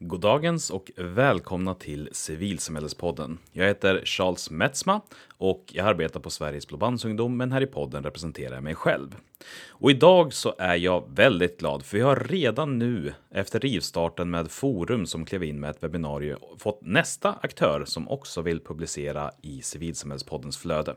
Goddagens och välkomna till Civilsamhällespodden. Jag heter Charles Metzma och jag arbetar på Sveriges Blåbandsungdom men här i podden representerar jag mig själv. Och idag så är jag väldigt glad för vi har redan nu efter rivstarten med Forum som klev in med ett webbinarium fått nästa aktör som också vill publicera i Civilsamhällespoddens flöde.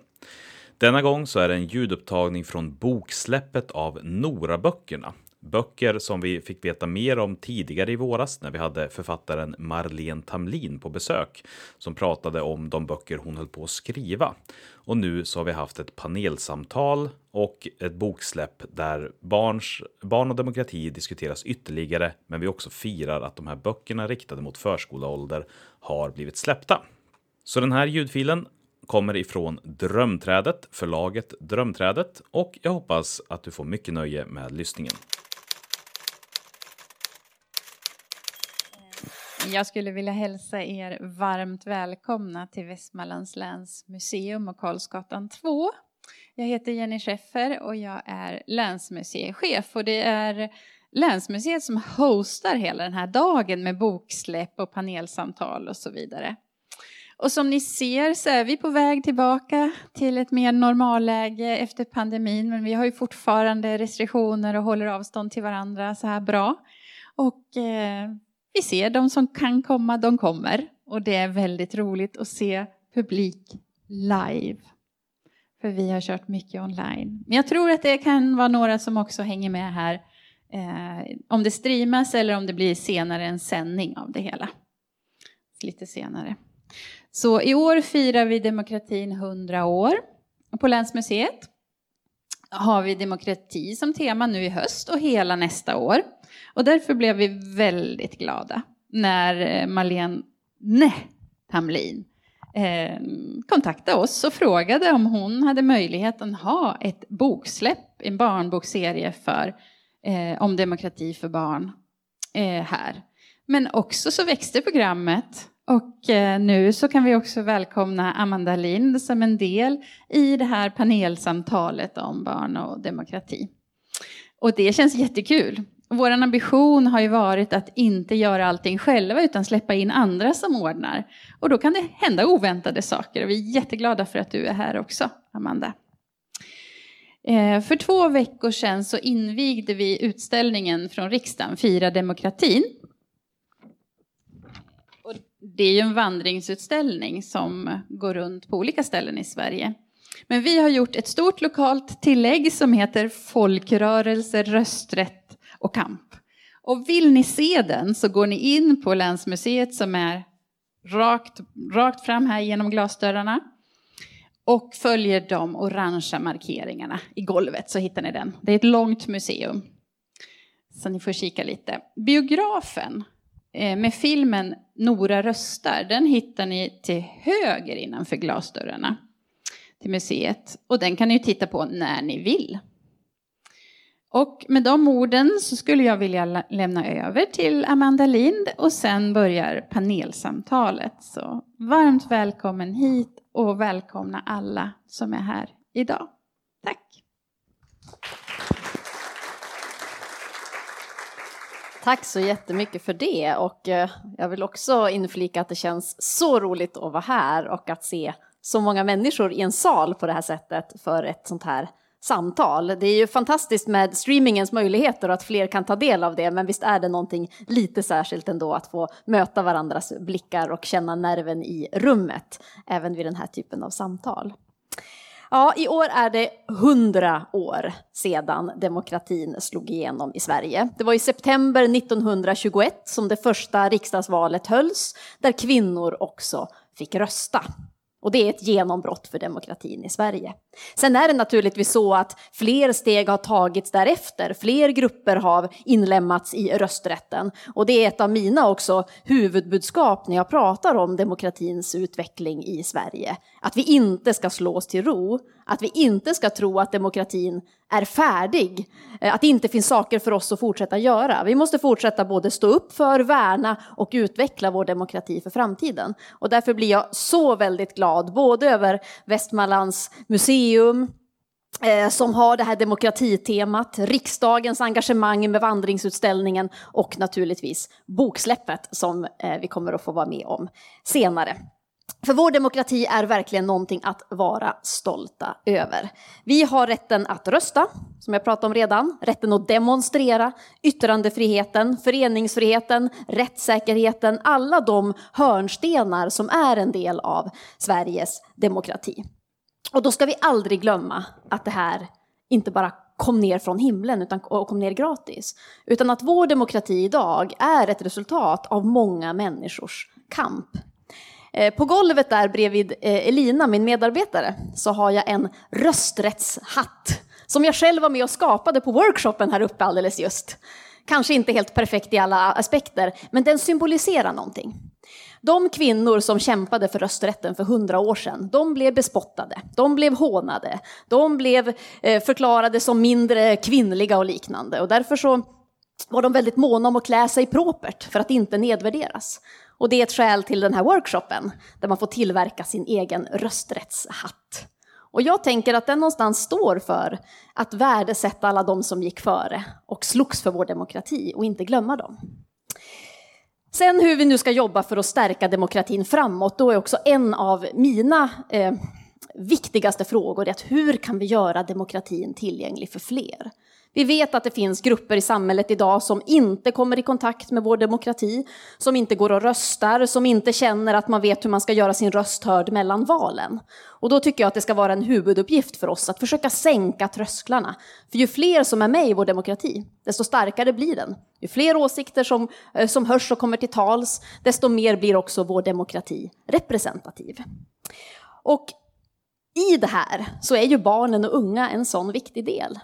Denna gång så är det en ljudupptagning från boksläppet av Nora-böckerna Böcker som vi fick veta mer om tidigare i våras när vi hade författaren Marlene Tamlin på besök som pratade om de böcker hon höll på att skriva. Och nu så har vi haft ett panelsamtal och ett boksläpp där barns, barn och demokrati diskuteras ytterligare, men vi också firar att de här böckerna riktade mot förskoleålder har blivit släppta. Så den här ljudfilen kommer ifrån Drömträdet, förlaget Drömträdet och jag hoppas att du får mycket nöje med lyssningen. Jag skulle vilja hälsa er varmt välkomna till Västmanlands läns museum och Karlsgatan 2. Jag heter Jenny Scheffer och jag är länsmuseichef och det är länsmuseet som hostar hela den här dagen med boksläpp och panelsamtal och så vidare. Och som ni ser så är vi på väg tillbaka till ett mer normalläge efter pandemin men vi har ju fortfarande restriktioner och håller avstånd till varandra så här bra. Och eh, vi ser de som kan komma, de kommer. Och det är väldigt roligt att se publik live. För vi har kört mycket online. Men jag tror att det kan vara några som också hänger med här. Eh, om det streamas eller om det blir senare en sändning av det hela. Lite senare. Så i år firar vi demokratin 100 år på Länsmuseet har vi demokrati som tema nu i höst och hela nästa år. Och därför blev vi väldigt glada när eh, Marlene Tamlin eh, kontaktade oss och frågade om hon hade möjlighet att ha ett boksläpp, en barnbokserie för, eh, om demokrati för barn eh, här. Men också så växte programmet och eh, nu så kan vi också välkomna Amanda Lind som en del i det här panelsamtalet om barn och demokrati. Och det känns jättekul. Vår ambition har ju varit att inte göra allting själva utan släppa in andra som ordnar. Och då kan det hända oväntade saker och vi är jätteglada för att du är här också, Amanda. Eh, för två veckor sedan så invigde vi utställningen från riksdagen Fira demokratin det är ju en vandringsutställning som går runt på olika ställen i Sverige. Men vi har gjort ett stort lokalt tillägg som heter Folkrörelser, rösträtt och kamp. Och vill ni se den så går ni in på Länsmuseet som är rakt, rakt fram här genom glasdörrarna och följer de orangea markeringarna i golvet så hittar ni den. Det är ett långt museum. Så ni får kika lite. Biografen eh, med filmen Nora röstar, den hittar ni till höger innanför glasdörrarna till museet. Och den kan ni titta på när ni vill. Och med de orden så skulle jag vilja lämna över till Amanda Lind och sen börjar panelsamtalet. Så varmt välkommen hit och välkomna alla som är här idag. Tack! Tack så jättemycket för det och eh, jag vill också inflika att det känns så roligt att vara här och att se så många människor i en sal på det här sättet för ett sånt här samtal. Det är ju fantastiskt med streamingens möjligheter och att fler kan ta del av det, men visst är det någonting lite särskilt ändå att få möta varandras blickar och känna nerven i rummet, även vid den här typen av samtal. Ja, i år är det hundra år sedan demokratin slog igenom i Sverige. Det var i september 1921 som det första riksdagsvalet hölls, där kvinnor också fick rösta. Och det är ett genombrott för demokratin i Sverige. Sen är det naturligtvis så att fler steg har tagits därefter. Fler grupper har inlemmats i rösträtten. Och det är ett av mina också huvudbudskap när jag pratar om demokratins utveckling i Sverige. Att vi inte ska slå oss till ro. Att vi inte ska tro att demokratin är färdig. Eh, att det inte finns saker för oss att fortsätta göra. Vi måste fortsätta både stå upp för, värna och utveckla vår demokrati för framtiden. Och därför blir jag så väldigt glad både över Västmanlands museum, eh, som har det här demokratitemat, riksdagens engagemang med vandringsutställningen och naturligtvis boksläppet som eh, vi kommer att få vara med om senare. För vår demokrati är verkligen någonting att vara stolta över. Vi har rätten att rösta, som jag pratade om redan, rätten att demonstrera, yttrandefriheten, föreningsfriheten, rättssäkerheten, alla de hörnstenar som är en del av Sveriges demokrati. Och då ska vi aldrig glömma att det här inte bara kom ner från himlen utan, och kom ner gratis. Utan att vår demokrati idag är ett resultat av många människors kamp. Eh, på golvet där bredvid eh, Elina, min medarbetare, så har jag en rösträttshatt som jag själv var med och skapade på workshopen här uppe alldeles just. Kanske inte helt perfekt i alla aspekter, men den symboliserar någonting. De kvinnor som kämpade för rösträtten för hundra år sedan, de blev bespottade, de blev hånade, de blev eh, förklarade som mindre kvinnliga och liknande. Och därför så var de väldigt måna om att klä sig propert för att inte nedvärderas. Och det är ett skäl till den här workshopen, där man får tillverka sin egen rösträttshatt. Och jag tänker att den någonstans står för att värdesätta alla de som gick före och slogs för vår demokrati och inte glömma dem. Sen hur vi nu ska jobba för att stärka demokratin framåt, då är också en av mina eh, viktigaste frågor att hur kan vi göra demokratin tillgänglig för fler? Vi vet att det finns grupper i samhället idag som inte kommer i kontakt med vår demokrati, som inte går och röstar, som inte känner att man vet hur man ska göra sin röst hörd mellan valen. Och då tycker jag att det ska vara en huvuduppgift för oss att försöka sänka trösklarna. För ju fler som är med i vår demokrati, desto starkare blir den. Ju fler åsikter som, eh, som hörs och kommer till tals, desto mer blir också vår demokrati representativ. Och i det här så är ju barnen och unga en sån viktig del.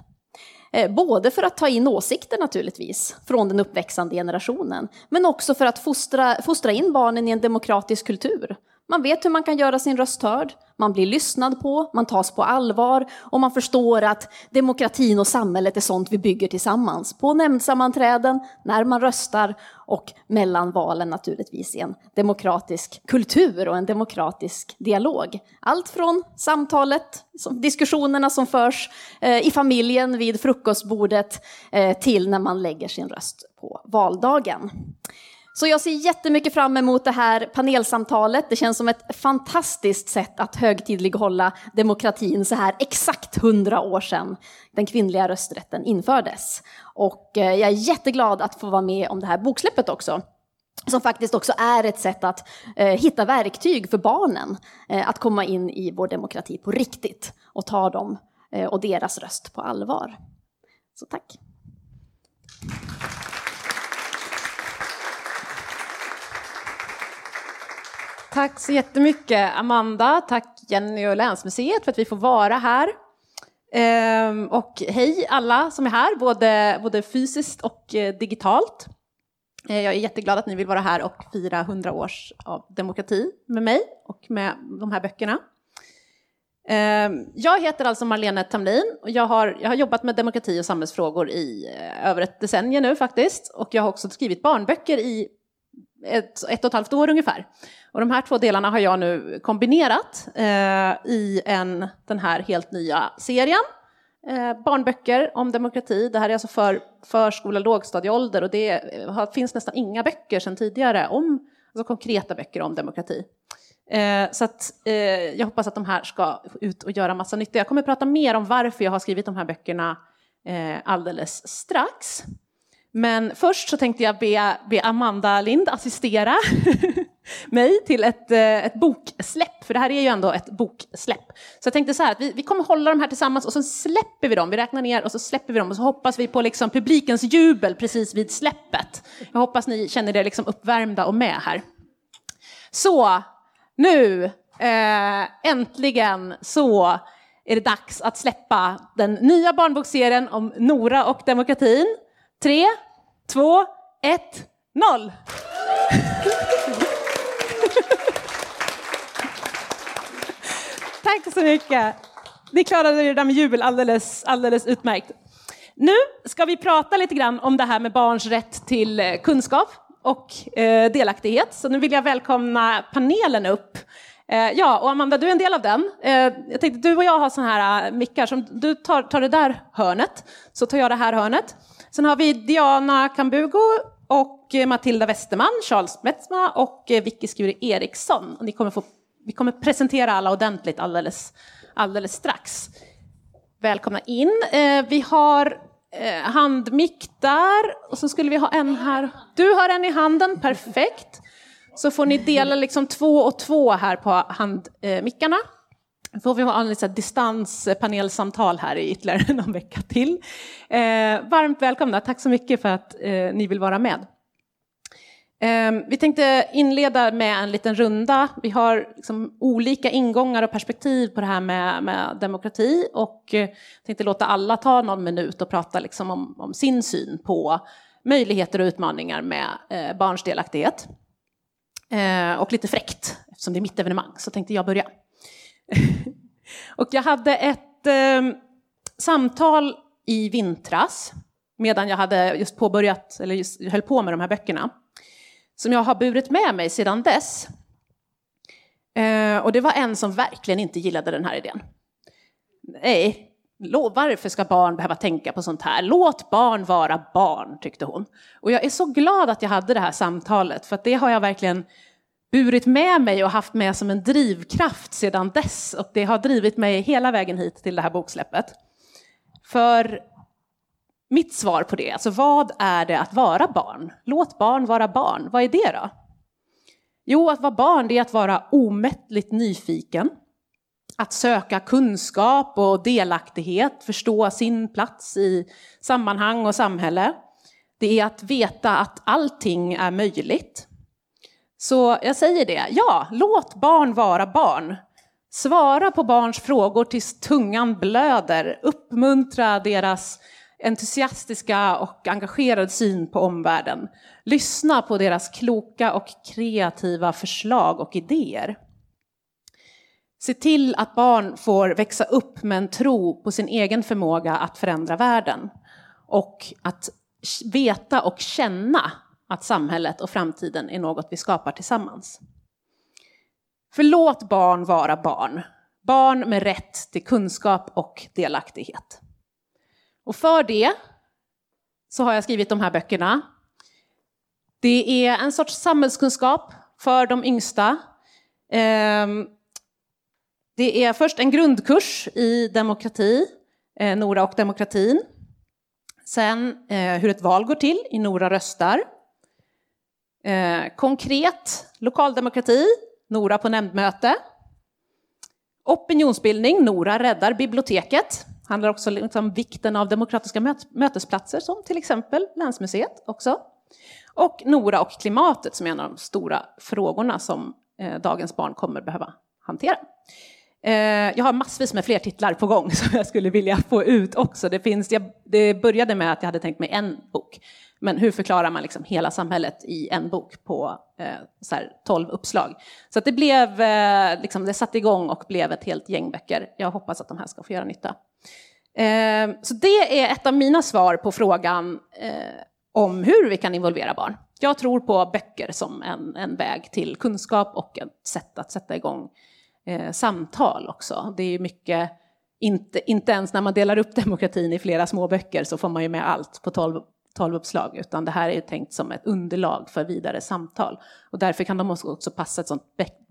Eh, både för att ta in åsikter naturligtvis från den uppväxande generationen, men också för att fostra, fostra in barnen i en demokratisk kultur. Man vet hur man kan göra sin röst hörd, man blir lyssnad på, man tas på allvar och man förstår att demokratin och samhället är sånt vi bygger tillsammans. På nämndsammanträden, när man röstar och mellan valen naturligtvis i en demokratisk kultur och en demokratisk dialog. Allt från samtalet, diskussionerna som förs eh, i familjen vid frukostbordet eh, till när man lägger sin röst på valdagen. Så jag ser jättemycket fram emot det här panelsamtalet. Det känns som ett fantastiskt sätt att högtidlighålla demokratin så här exakt hundra år sedan den kvinnliga rösträtten infördes. Och eh, jag är jätteglad att få vara med om det här boksläppet också som faktiskt också är ett sätt att eh, hitta verktyg för barnen eh, att komma in i vår demokrati på riktigt och ta dem eh, och deras röst på allvar. Så tack. Tack så jättemycket Amanda, tack Jenny och Länsmuseet för att vi får vara här. Ehm, och hej alla som är här, både, både fysiskt och eh, digitalt. Eh, jag är jätteglad att ni vill vara här och fira 100 års av demokrati med mig och med de här böckerna. Ehm, jag heter alltså Marlene Tamlin och jag har, jag har jobbat med demokrati och samhällsfrågor i eh, över ett decennium nu faktiskt. Och jag har också skrivit barnböcker i ett, ett och ett halvt år ungefär. Och de här två delarna har jag nu kombinerat eh, i en, den här helt nya serien. Eh, barnböcker om demokrati. Det här är alltså för förskola, lågstadieålder och det eh, har, finns nästan inga böcker sedan tidigare om alltså konkreta böcker om demokrati. Eh, så att, eh, jag hoppas att de här ska ut och göra massa nytta. Jag kommer prata mer om varför jag har skrivit de här böckerna eh, alldeles strax. Men först så tänkte jag be, be Amanda Lind assistera mig till ett, eh, ett boksläpp, för det här är ju ändå ett boksläpp. Så jag tänkte så här att vi, vi kommer hålla de här tillsammans och så släpper vi dem, vi räknar ner och så släpper vi dem och så hoppas vi på liksom publikens jubel precis vid släppet. Jag hoppas ni känner er liksom uppvärmda och med här. Så, nu, eh, äntligen så är det dags att släppa den nya barnbokserien om Nora och demokratin. Tre, två, ett, noll! Tack så mycket. Ni klarade det där med jubel alldeles, alldeles utmärkt. Nu ska vi prata lite grann om det här med barns rätt till eh, kunskap och eh, delaktighet. Så nu vill jag välkomna panelen upp. Eh, ja, och Amanda, du är en del av den. Eh, jag tänkte, du och jag har sådana här eh, mickar, som du tar, tar det där hörnet, så tar jag det här hörnet. Sen har vi Diana Kambugo och eh, Matilda Westerman, Charles Metzma och eh, Vicky Skure Eriksson. Och ni kommer få, vi kommer presentera alla ordentligt alldeles, alldeles strax. Välkomna in. Eh, vi har eh, handmick där och så skulle vi ha en här. Du har en i handen, perfekt. Så får ni dela liksom två och två här på handmickarna. Eh, Eh, får vi ha en distanspanelsamtal här i ytterligare någon vecka till. Eh, varmt välkomna, tack så mycket för att eh, ni vill vara med. Eh, vi tänkte inleda med en liten runda. Vi har liksom olika ingångar och perspektiv på det här med, med demokrati och eh, tänkte låta alla ta någon minut och prata liksom om, om, sin syn på möjligheter och utmaningar med eh, barns delaktighet. Eh, och lite fräckt, eftersom det är mitt evenemang, så tänkte jag börja. och jag hade ett eh, samtal i vintras medan jag hade just påbörjat, eller just höll på med de här böckerna som jag har burit med mig sedan dess. Eh, och det var en som verkligen inte gillade den här idén. Nej, varför ska barn behöva tänka på sånt här? Låt barn vara barn, tyckte hon. Och jag är så glad att jag hade det här samtalet, för det har jag verkligen burit med mig och haft med som en drivkraft sedan dess. Och det har drivit mig hela vägen hit till det här boksläppet. För mitt svar på det, alltså vad är det att vara barn? Låt barn vara barn, vad är det då? Jo, att vara barn det är att vara omättligt nyfiken, att söka kunskap och delaktighet, förstå sin plats i sammanhang och samhälle. Det är att veta att allting är möjligt. Så jag säger det, ja, låt barn vara barn. Svara på barns frågor tills tungan blöder, uppmuntra deras entusiastiska och engagerade syn på omvärlden. Lyssna på deras kloka och kreativa förslag och idéer. Se till att barn får växa upp med en tro på sin egen förmåga att förändra världen och att veta och känna att samhället och framtiden är något vi skapar tillsammans. Förlåt barn vara barn. Barn med rätt till kunskap och delaktighet. Och för det så har jag skrivit de här böckerna. Det är en sorts samhällskunskap för de yngsta. Ehm, det är först en grundkurs i demokrati, eh, Nora och demokratin. Sen eh, hur ett val går till i Nora röstar. Eh, konkret lokaldemokrati, Nora på nämndmöte. Opinionsbildning, Nora räddar biblioteket handlar också liksom om vikten av demokratiska möt mötesplatser som till exempel Länsmuseet också. Och Nora och klimatet som är en av de stora frågorna som eh, dagens barn kommer behöva hantera. Eh, jag har massvis med fler titlar på gång som jag skulle vilja få ut också. Det, finns, jag, det började med att jag hade tänkt mig en bok. Men hur förklarar man liksom hela samhället i en bok på eh, så här, 12 uppslag? Så det blev, eh, liksom, det satte igång och blev ett helt gäng böcker. Jag hoppas att de här ska få göra nytta. Eh, så det är ett av mina svar på frågan eh, om hur vi kan involvera barn. Jag tror på böcker som en, en väg till kunskap och ett sätt att sätta igång eh, samtal också. Det är mycket, inte, inte ens när man delar upp demokratin i flera små böcker så får man ju med allt på 12 12 utan det här är tänkt som ett underlag för vidare samtal. Och därför kan de också passa ett sånt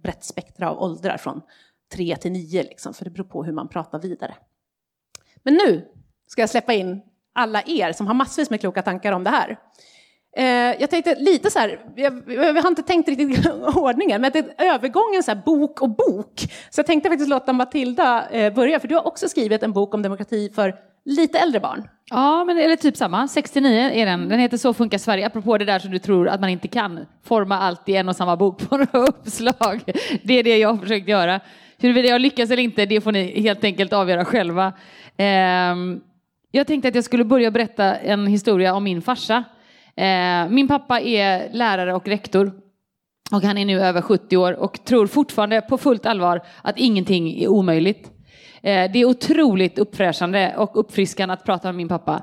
brett spektra av åldrar från 3 till 9, liksom, för det beror på hur man pratar vidare. Men nu ska jag släppa in alla er som har massvis med kloka tankar om det här. Eh, jag tänkte lite så här, jag, jag har inte tänkt riktigt ordningen, men det är övergången så här, bok och bok. Så jag tänkte faktiskt låta Matilda eh, börja, för du har också skrivit en bok om demokrati för lite äldre barn. Ja, men eller typ samma. 69 är den. Den heter Så funkar Sverige, apropå det där som du tror att man inte kan forma allt i en och samma bok på några uppslag. Det är det jag har försökt göra. Huruvida jag lyckas eller inte, det får ni helt enkelt avgöra själva. Ehm, jag tänkte att jag skulle börja berätta en historia om min farsa. Eh, min pappa är lärare och rektor och han är nu över 70 år och tror fortfarande på fullt allvar att ingenting är omöjligt. Eh, det är otroligt uppfräschande och uppfriskande att prata med min pappa.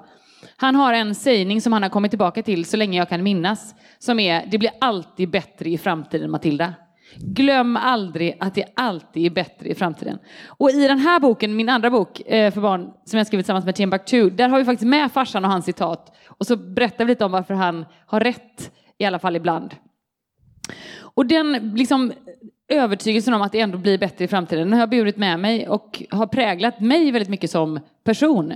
Han har en sägning som han har kommit tillbaka till så länge jag kan minnas, som är det blir alltid bättre i framtiden Matilda. Glöm aldrig att det alltid är bättre i framtiden. Och i den här boken, min andra bok eh, för barn som jag skrivit tillsammans med Timbuktu, där har vi faktiskt med farsan och hans citat. Och så berättar vi lite om varför han har rätt, i alla fall ibland. Och den liksom, övertygelsen om att det ändå blir bättre i framtiden den har jag burit med mig och har präglat mig väldigt mycket som person.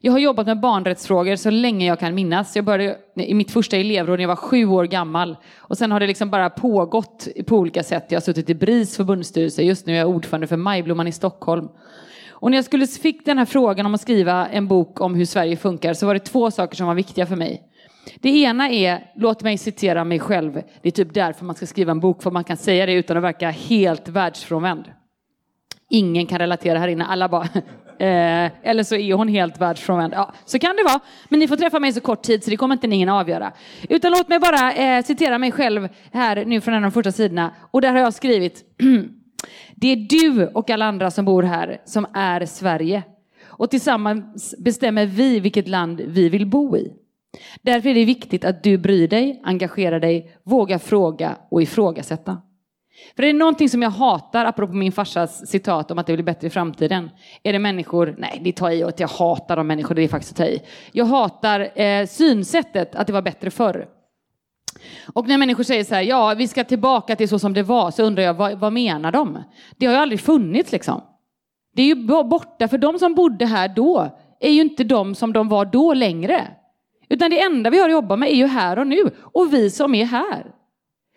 Jag har jobbat med barnrättsfrågor så länge jag kan minnas. Jag började i mitt första elevråd när jag var sju år gammal. Och sen har det liksom bara pågått på olika sätt. Jag har suttit i BRIS förbundsstyrelse. Just nu är jag ordförande för Majblomman i Stockholm. Och när jag skulle fick den här frågan om att skriva en bok om hur Sverige funkar så var det två saker som var viktiga för mig. Det ena är, låt mig citera mig själv. Det är typ därför man ska skriva en bok, för man kan säga det utan att verka helt världsfrånvänd. Ingen kan relatera här inne, alla bara Eh, eller så är hon helt världsfrånvänd. Ja, så kan det vara. Men ni får träffa mig så kort tid så det kommer inte ingen avgöra. Utan låt mig bara eh, citera mig själv här nu från en av de första sidorna. Och där har jag skrivit. det är du och alla andra som bor här som är Sverige. Och tillsammans bestämmer vi vilket land vi vill bo i. Därför är det viktigt att du bryr dig, engagerar dig, vågar fråga och ifrågasätta. För det är någonting som jag hatar, apropå min farsas citat om att det blir bättre i framtiden. Är det människor, nej det tar i att jag hatar de människor, det är faktiskt att ta i. Jag hatar eh, synsättet att det var bättre förr. Och när människor säger så här, ja vi ska tillbaka till så som det var, så undrar jag vad, vad menar de? Det har ju aldrig funnits liksom. Det är ju borta, för de som bodde här då är ju inte de som de var då längre. Utan det enda vi har att jobba med är ju här och nu, och vi som är här.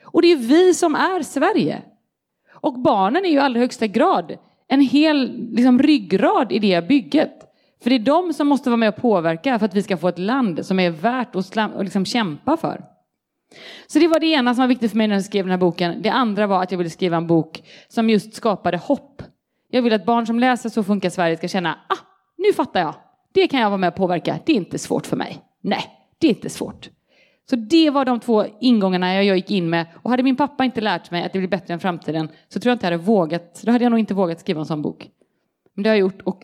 Och det är vi som är Sverige. Och barnen är ju i allra högsta grad en hel liksom, ryggrad i det bygget. För det är de som måste vara med och påverka för att vi ska få ett land som är värt att slam, liksom, kämpa för. Så det var det ena som var viktigt för mig när jag skrev den här boken. Det andra var att jag ville skriva en bok som just skapade hopp. Jag vill att barn som läser Så funkar Sverige ska känna, ah, nu fattar jag. Det kan jag vara med och påverka. Det är inte svårt för mig. Nej, det är inte svårt. Så det var de två ingångarna jag gick in med. Och hade min pappa inte lärt mig att det blir bättre än framtiden så tror jag inte jag hade vågat, då hade jag nog inte vågat skriva en sån bok. Men det har jag gjort och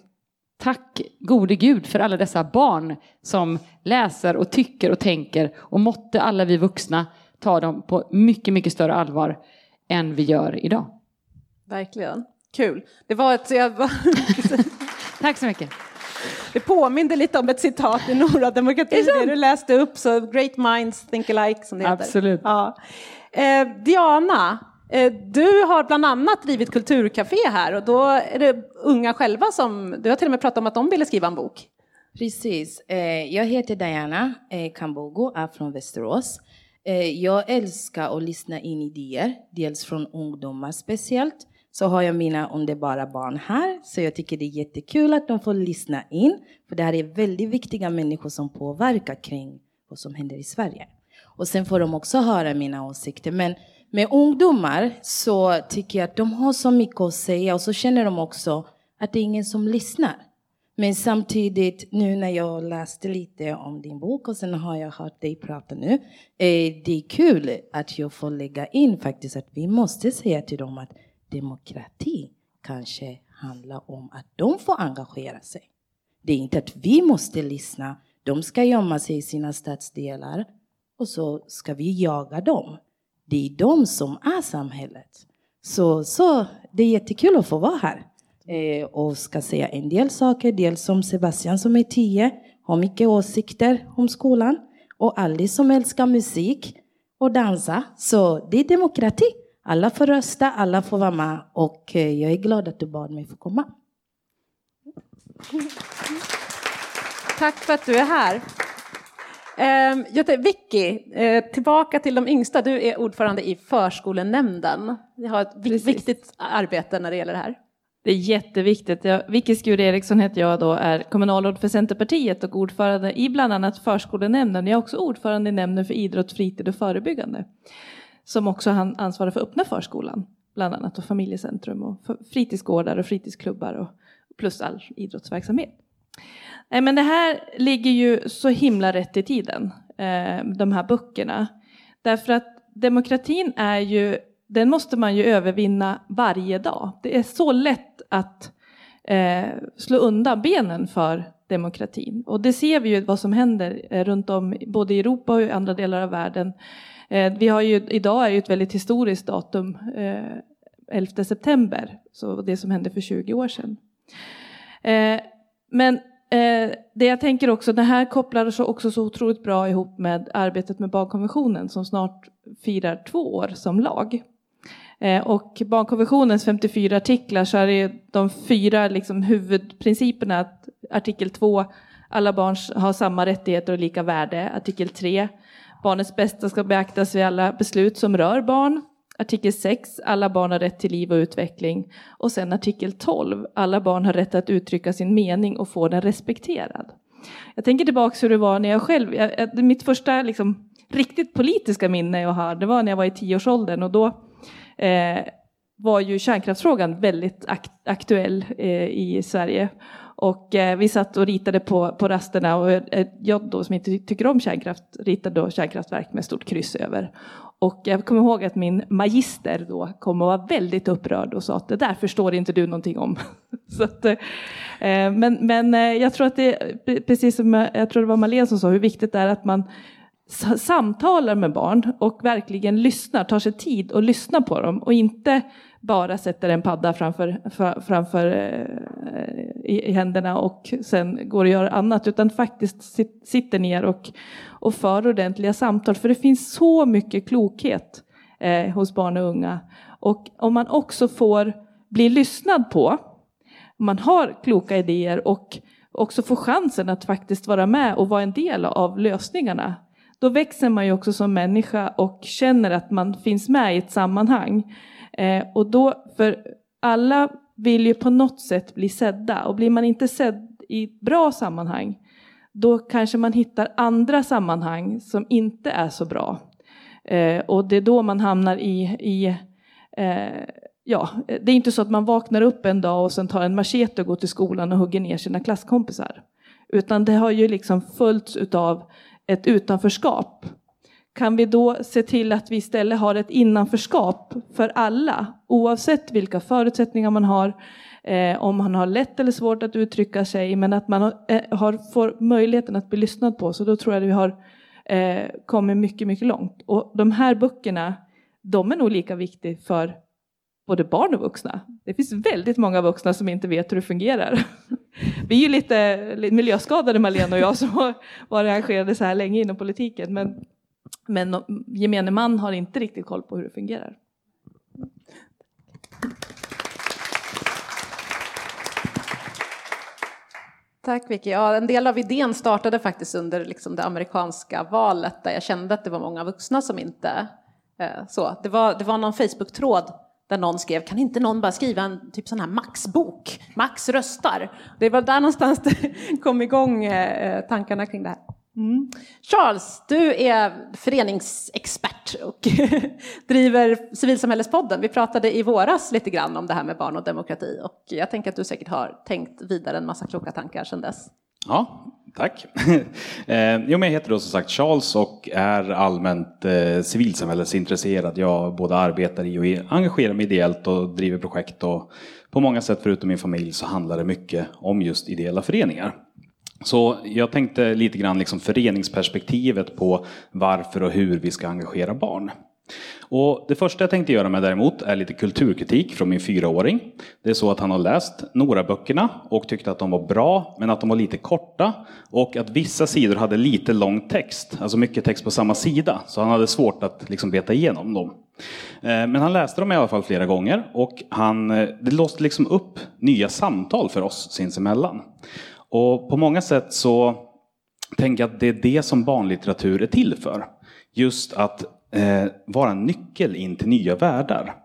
tack gode gud för alla dessa barn som läser och tycker och tänker och måtte alla vi vuxna ta dem på mycket, mycket större allvar än vi gör idag. Verkligen. Kul. Det var ett... tack så mycket. Det påminde lite om ett citat i Nora Demokrati, det du läste upp, så great minds think alike som det heter. Absolut. Ja. Eh, Diana, eh, du har bland annat drivit kulturcafé här och då är det unga själva som, du har till och med pratat om att de ville skriva en bok. Precis. Eh, jag heter Diana eh, Kambogo, är från Västerås. Jag älskar att lyssna in idéer, dels från ungdomar speciellt, så har jag mina underbara barn här. Så jag tycker det är jättekul att de får lyssna in. För det här är väldigt viktiga människor som påverkar kring vad som händer i Sverige. Och sen får de också höra mina åsikter. Men med ungdomar så tycker jag att de har så mycket att säga och så känner de också att det är ingen som lyssnar. Men samtidigt, nu när jag läste lite om din bok och sen har jag hört dig prata nu. Eh, det är kul att jag får lägga in faktiskt att vi måste säga till dem att demokrati kanske handlar om att de får engagera sig. Det är inte att vi måste lyssna. De ska gömma sig i sina stadsdelar och så ska vi jaga dem. Det är de som är samhället. Så, så det är jättekul att få vara här eh, och ska säga en del saker. Dels som Sebastian som är tio, har mycket åsikter om skolan. Och Alice som älskar musik och dansa. Så det är demokrati. Alla får rösta, alla får vara med och eh, jag är glad att du bad mig få komma. Tack för att du är här. Ehm, Vicky, eh, tillbaka till de yngsta. Du är ordförande i förskolenämnden. Vi har ett Precis. viktigt arbete när det gäller det här. Det är jätteviktigt. Jag, Vicky Skur Eriksson heter jag då, är kommunalråd för Centerpartiet och ordförande i bland annat förskolenämnden. Jag är också ordförande i nämnden för idrott, fritid och förebyggande som också han ansvarar för öppna förskolan, bland annat och familjecentrum och fritidsgårdar och fritidsklubbar och plus all idrottsverksamhet. Nej, men det här ligger ju så himla rätt i tiden, eh, de här böckerna. Därför att demokratin är ju, den måste man ju övervinna varje dag. Det är så lätt att eh, slå undan benen för demokratin. Och det ser vi ju vad som händer eh, runt om, både i Europa och i andra delar av världen Eh, vi har ju, idag är ju ett väldigt historiskt datum, eh, 11 september, så det som hände för 20 år sedan. Eh, men det jag tänker också, det här kopplar sig också så otroligt bra ihop med arbetet med barnkonventionen som snart firar två år som lag. Och barnkonventionens 54 artiklar så är det de fyra liksom huvudprinciperna. Att artikel 2, alla barn har samma rättigheter och lika värde. Artikel 3, barnets bästa ska beaktas vid alla beslut som rör barn. Artikel 6, alla barn har rätt till liv och utveckling. Och sen artikel 12, alla barn har rätt att uttrycka sin mening och få den respekterad. Jag tänker tillbaka hur det var när jag själv, jag, mitt första liksom, riktigt politiska minne jag har, det var när jag var i tioårsåldern och då eh, var ju kärnkraftsfrågan väldigt akt aktuell eh, i Sverige. Och eh, vi satt och ritade på, på rasterna och eh, jag då som inte tycker om kärnkraft ritade då kärnkraftverk med stort kryss över. Och jag kommer ihåg att min magister då kom och var väldigt upprörd och sa att det där förstår inte du någonting om. Så att, eh, eh men men eh, jag tror att det, precis som eh, jag tror det var Malin som sa, hur viktigt det är att man samtalar med barn och verkligen lyssnar, tar sig tid och lyssnar på dem och inte bara sätter en padda framför, framför eh, i, i, händerna och sen går och gör annat utan faktiskt sit, sitter ner och, och för ordentliga samtal. För det finns så mycket klokhet eh, hos barn och unga. Och om man också får bli lyssnad på, om man har kloka idéer och också får chansen att faktiskt vara med och vara en del av lösningarna då växer man ju också som människa och känner att man finns med i ett sammanhang. Eh, och då, för alla vill ju på något sätt bli sedda och blir man inte sedd i ett bra sammanhang då kanske man hittar andra sammanhang som inte är så bra. Eh, och det är då man hamnar i, i eh, ja, det är inte så att man vaknar upp en dag och sen tar en machete och går till skolan och hugger ner sina klasskompisar. Utan det har ju liksom följts utav ett utanförskap. Kan vi då se till att vi istället har ett innanförskap för alla, oavsett vilka förutsättningar man har, eh, om man har lätt eller svårt att uttrycka sig, men att man har, eh, har, får möjligheten att bli lyssnad på, så då tror jag att vi har eh, kommit mycket, mycket långt. Och de här böckerna, de är nog lika viktiga för både barn och vuxna. Det finns väldigt många vuxna som inte vet hur det fungerar. Vi är ju lite miljöskadade Malena och jag som har varit engagerade så här länge inom politiken men, men gemene man har inte riktigt koll på hur det fungerar. Tack Vicky. Ja, en del av idén startade faktiskt under liksom det amerikanska valet där jag kände att det var många vuxna som inte eh, så. Det var, det var någon Facebook-tråd där någon skrev, kan inte någon bara skriva en typ sån här Max-bok? Max röstar. Det var där någonstans det kom igång eh, eh, tankarna kring det här. Mm. Charles, du är föreningsexpert och driver Civilsamhällespodden. Vi pratade i våras lite grann om det här med barn och demokrati och jag tänker att du säkert har tänkt vidare en massa kloka tankar sedan dess. Ja, tack. eh, jo, men jag heter då som sagt Charles och är allmänt eh, civilsamhällesintresserad. Jag både arbetar i och engagerar mig ideellt och driver projekt och på många sätt förutom min familj så handlar det mycket om just ideella föreningar. Så jag tänkte lite grann liksom föreningsperspektivet på varför och hur vi ska engagera barn. Och det första jag tänkte göra med däremot är lite kulturkritik från min fyraåring. Det är så att han har läst några böckerna och tyckte att de var bra, men att de var lite korta och att vissa sidor hade lite lång text, alltså mycket text på samma sida, så han hade svårt att liksom beta igenom dem. Eh, men han läste dem i alla fall flera gånger och han, eh, det låste liksom upp nya samtal för oss sinsemellan. Och på många sätt så tänker jag att det är det som barnlitteratur är till för. Just att eh, vara en nyckel in till nya världar.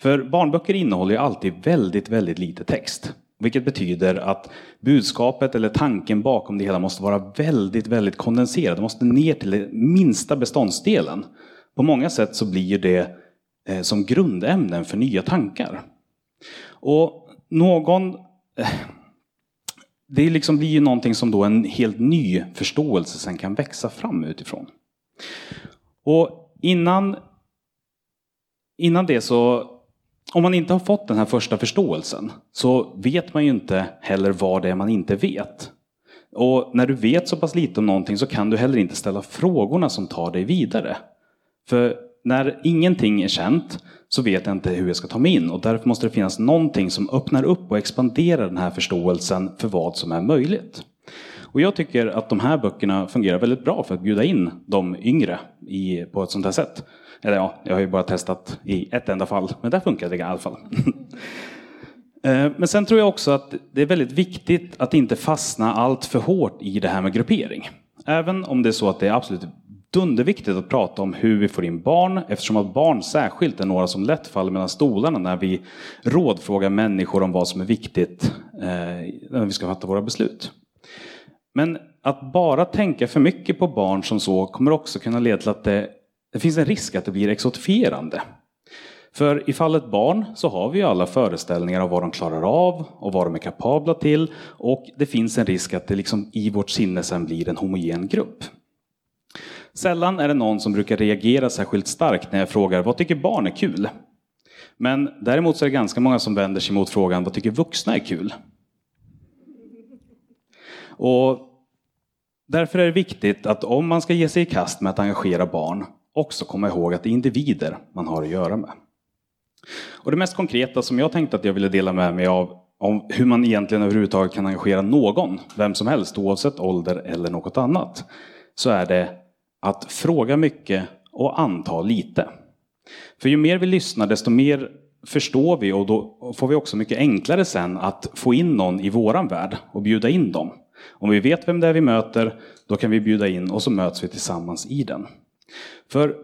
För barnböcker innehåller ju alltid väldigt, väldigt lite text. Vilket betyder att budskapet eller tanken bakom det hela måste vara väldigt, väldigt kondenserad. Det måste ner till den minsta beståndsdelen. På många sätt så blir det eh, som grundämnen för nya tankar. Och någon... Eh, det liksom blir ju någonting som då en helt ny förståelse sen kan växa fram utifrån. Och Innan, innan det så, om man inte har fått den här första förståelsen så vet man ju inte heller vad det är man inte vet. Och när du vet så pass lite om någonting så kan du heller inte ställa frågorna som tar dig vidare. För när ingenting är känt så vet jag inte hur jag ska ta mig in och därför måste det finnas någonting som öppnar upp och expanderar den här förståelsen för vad som är möjligt. Och jag tycker att de här böckerna fungerar väldigt bra för att bjuda in de yngre i, på ett sånt här sätt. Eller ja, jag har ju bara testat i ett enda fall, men där funkar det i alla fall. Eh, men sen tror jag också att det är väldigt viktigt att inte fastna allt för hårt i det här med gruppering. Även om det är så att det är absolut dunderviktigt att prata om hur vi får in barn eftersom att barn särskilt är några som lätt faller mellan stolarna när vi rådfrågar människor om vad som är viktigt eh, när vi ska fatta våra beslut. Men att bara tänka för mycket på barn som så kommer också kunna leda till att det, det finns en risk att det blir exotifierande. För i fallet barn så har vi ju alla föreställningar av vad de klarar av och vad de är kapabla till och det finns en risk att det liksom i vårt sinne sen blir en homogen grupp. Sällan är det någon som brukar reagera särskilt starkt när jag frågar vad tycker barn är kul? Men däremot så är det ganska många som vänder sig mot frågan vad tycker vuxna är kul? Och därför är det viktigt att om man ska ge sig i kast med att engagera barn också komma ihåg att det är individer man har att göra med. Och det mest konkreta som jag tänkte att jag ville dela med mig av om hur man egentligen överhuvudtaget kan engagera någon, vem som helst, oavsett ålder eller något annat, så är det att fråga mycket och anta lite. För ju mer vi lyssnar, desto mer förstår vi och då får vi också mycket enklare sen att få in någon i våran värld och bjuda in dem. Om vi vet vem det är vi möter, då kan vi bjuda in och så möts vi tillsammans i den. För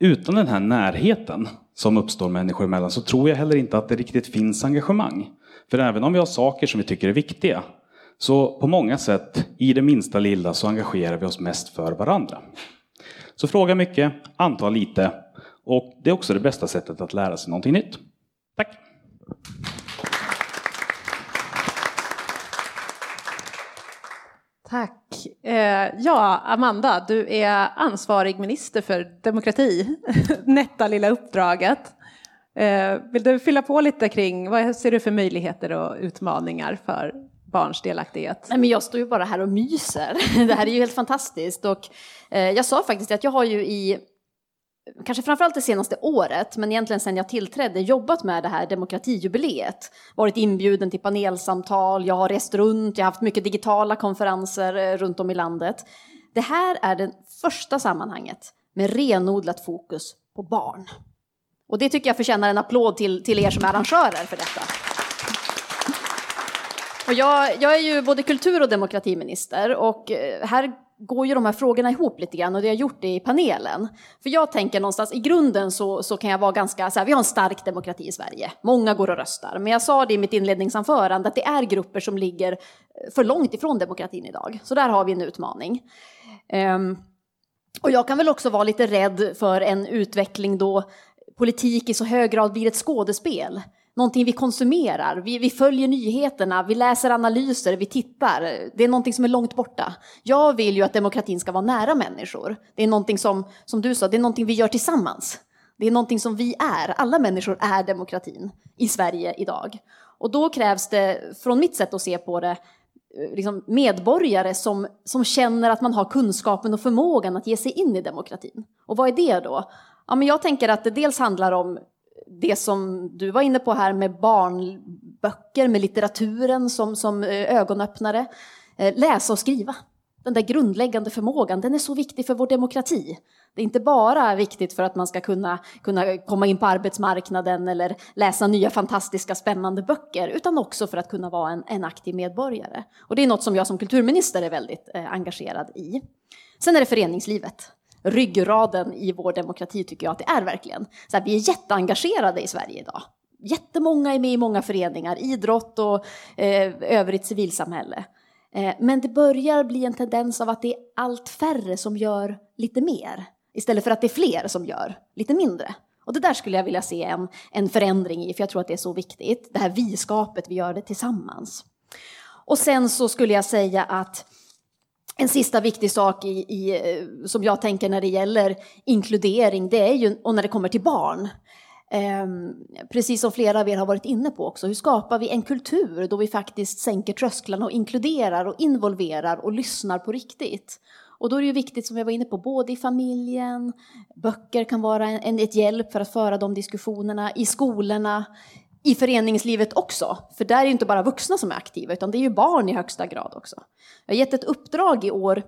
utan den här närheten som uppstår människor emellan så tror jag heller inte att det riktigt finns engagemang. För även om vi har saker som vi tycker är viktiga, så på många sätt, i det minsta lilla, så engagerar vi oss mest för varandra. Så fråga mycket, anta lite, och det är också det bästa sättet att lära sig någonting nytt. Tack! Tack. Eh, ja, Amanda, du är ansvarig minister för demokrati. Nätta lilla uppdraget. Eh, vill du fylla på lite kring vad ser du för möjligheter och utmaningar för barns delaktighet? Nej, men jag står ju bara här och myser. Det här är ju helt fantastiskt. Och, eh, jag sa faktiskt att jag har ju i kanske framförallt det senaste året, men egentligen sedan jag tillträdde, jobbat med det här demokratijubileet. Varit inbjuden till panelsamtal, jag har rest runt, jag har haft mycket digitala konferenser eh, runt om i landet. Det här är det första sammanhanget med renodlat fokus på barn. Och det tycker jag förtjänar en applåd till, till er som är arrangörer för detta. Och jag, jag är ju både kultur och demokratiminister och eh, här går ju de här frågorna ihop lite grann och det har gjort det i panelen. För jag tänker någonstans, i grunden så, så kan jag vara ganska, så här, vi har en stark demokrati i Sverige. Många går och röstar. Men jag sa det i mitt inledningsanförande att det är grupper som ligger eh, för långt ifrån demokratin idag. Så där har vi en utmaning. Um, och jag kan väl också vara lite rädd för en utveckling då politik i så hög grad blir ett skådespel någonting vi konsumerar. Vi, vi, följer nyheterna, vi läser analyser, vi tittar. Det är någonting som är långt borta. Jag vill ju att demokratin ska vara nära människor. Det är någonting som, som du sa, det är någonting vi gör tillsammans. Det är någonting som vi är. Alla människor är demokratin i Sverige idag. Och då krävs det, från mitt sätt att se på det, liksom medborgare som, som känner att man har kunskapen och förmågan att ge sig in i demokratin. Och vad är det då? Ja, men jag tänker att det dels handlar om det som du var inne på här med barnböcker, med litteraturen som, som eh, ögonöppnare. Eh, läsa och skriva. Den där grundläggande förmågan, den är så viktig för vår demokrati. Det är inte bara viktigt för att man ska kunna, kunna komma in på arbetsmarknaden eller läsa nya fantastiska spännande böcker, utan också för att kunna vara en, en aktiv medborgare. Och det är något som jag som kulturminister är väldigt eh, engagerad i. Sen är det föreningslivet ryggraden i vår demokrati tycker jag att det är verkligen. Så här, vi är jätteengagerade i Sverige idag. Jättemånga är med i många föreningar, idrott och eh, övrigt civilsamhälle. Eh, men det börjar bli en tendens av att det är allt färre som gör lite mer istället för att det är fler som gör lite mindre. Och det där skulle jag vilja se en, en förändring i, för jag tror att det är så viktigt. Det här vi-skapet, vi gör det tillsammans. Och sen så skulle jag säga att en sista viktig sak i, i, eh, som jag tänker när det gäller inkludering, det är ju, och när det kommer till barn, eh, precis som flera av er har varit inne på också, hur skapar vi en kultur då vi faktiskt sänker trösklarna och inkluderar och involverar och lyssnar på riktigt? Och då är det ju viktigt, som jag var inne på, både i familjen, böcker kan vara en, ett hjälp för att föra de diskussionerna, i skolorna, i föreningslivet också. För där är det inte bara vuxna som är aktiva, utan det är ju barn i högsta grad också. Jag har gett ett uppdrag i år